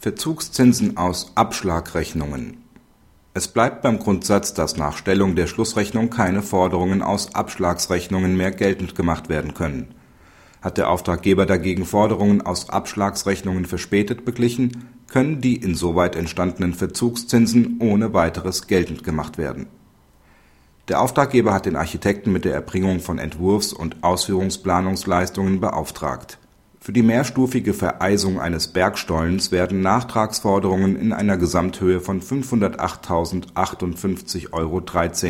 Verzugszinsen aus Abschlagrechnungen Es bleibt beim Grundsatz, dass nach Stellung der Schlussrechnung keine Forderungen aus Abschlagsrechnungen mehr geltend gemacht werden können. Hat der Auftraggeber dagegen Forderungen aus Abschlagsrechnungen verspätet beglichen, können die insoweit entstandenen Verzugszinsen ohne weiteres geltend gemacht werden. Der Auftraggeber hat den Architekten mit der Erbringung von Entwurfs und Ausführungsplanungsleistungen beauftragt für die mehrstufige Vereisung eines Bergstollens werden Nachtragsforderungen in einer Gesamthöhe von 508.058,13 Euro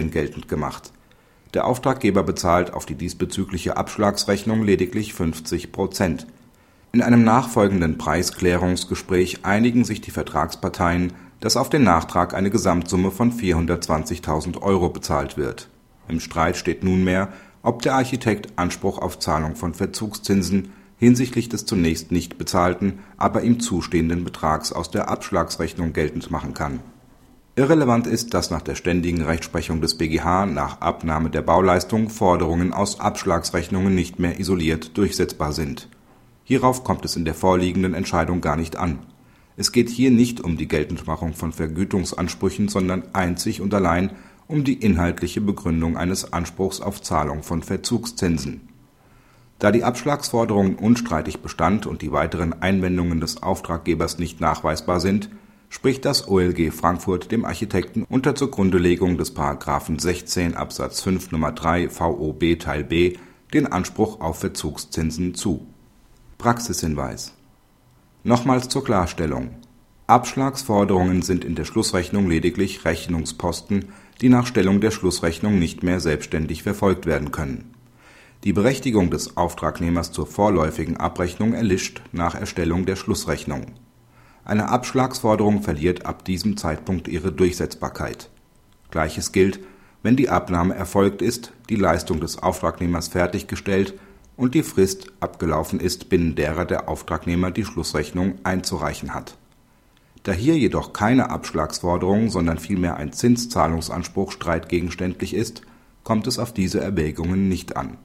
geltend gemacht. Der Auftraggeber bezahlt auf die diesbezügliche Abschlagsrechnung lediglich 50 Prozent. In einem nachfolgenden Preisklärungsgespräch einigen sich die Vertragsparteien, dass auf den Nachtrag eine Gesamtsumme von 420.000 Euro bezahlt wird. Im Streit steht nunmehr, ob der Architekt Anspruch auf Zahlung von Verzugszinsen hinsichtlich des zunächst nicht bezahlten, aber ihm zustehenden Betrags aus der Abschlagsrechnung geltend machen kann. Irrelevant ist, dass nach der ständigen Rechtsprechung des BGH nach Abnahme der Bauleistung Forderungen aus Abschlagsrechnungen nicht mehr isoliert durchsetzbar sind. Hierauf kommt es in der vorliegenden Entscheidung gar nicht an. Es geht hier nicht um die Geltendmachung von Vergütungsansprüchen, sondern einzig und allein um die inhaltliche Begründung eines Anspruchs auf Zahlung von Verzugszinsen da die Abschlagsforderung unstreitig bestand und die weiteren Einwendungen des Auftraggebers nicht nachweisbar sind, spricht das OLG Frankfurt dem Architekten unter Zugrundelegung des § 16 Absatz 5 Nr. 3 VOB Teil b den Anspruch auf Verzugszinsen zu. Praxishinweis Nochmals zur Klarstellung: Abschlagsforderungen sind in der Schlussrechnung lediglich Rechnungsposten, die nach Stellung der Schlussrechnung nicht mehr selbstständig verfolgt werden können die Berechtigung des Auftragnehmers zur vorläufigen Abrechnung erlischt nach Erstellung der Schlussrechnung. Eine Abschlagsforderung verliert ab diesem Zeitpunkt ihre Durchsetzbarkeit. Gleiches gilt, wenn die Abnahme erfolgt ist, die Leistung des Auftragnehmers fertiggestellt und die Frist abgelaufen ist, binnen derer der Auftragnehmer die Schlussrechnung einzureichen hat. Da hier jedoch keine Abschlagsforderung, sondern vielmehr ein Zinszahlungsanspruch streitgegenständlich ist, kommt es auf diese Erwägungen nicht an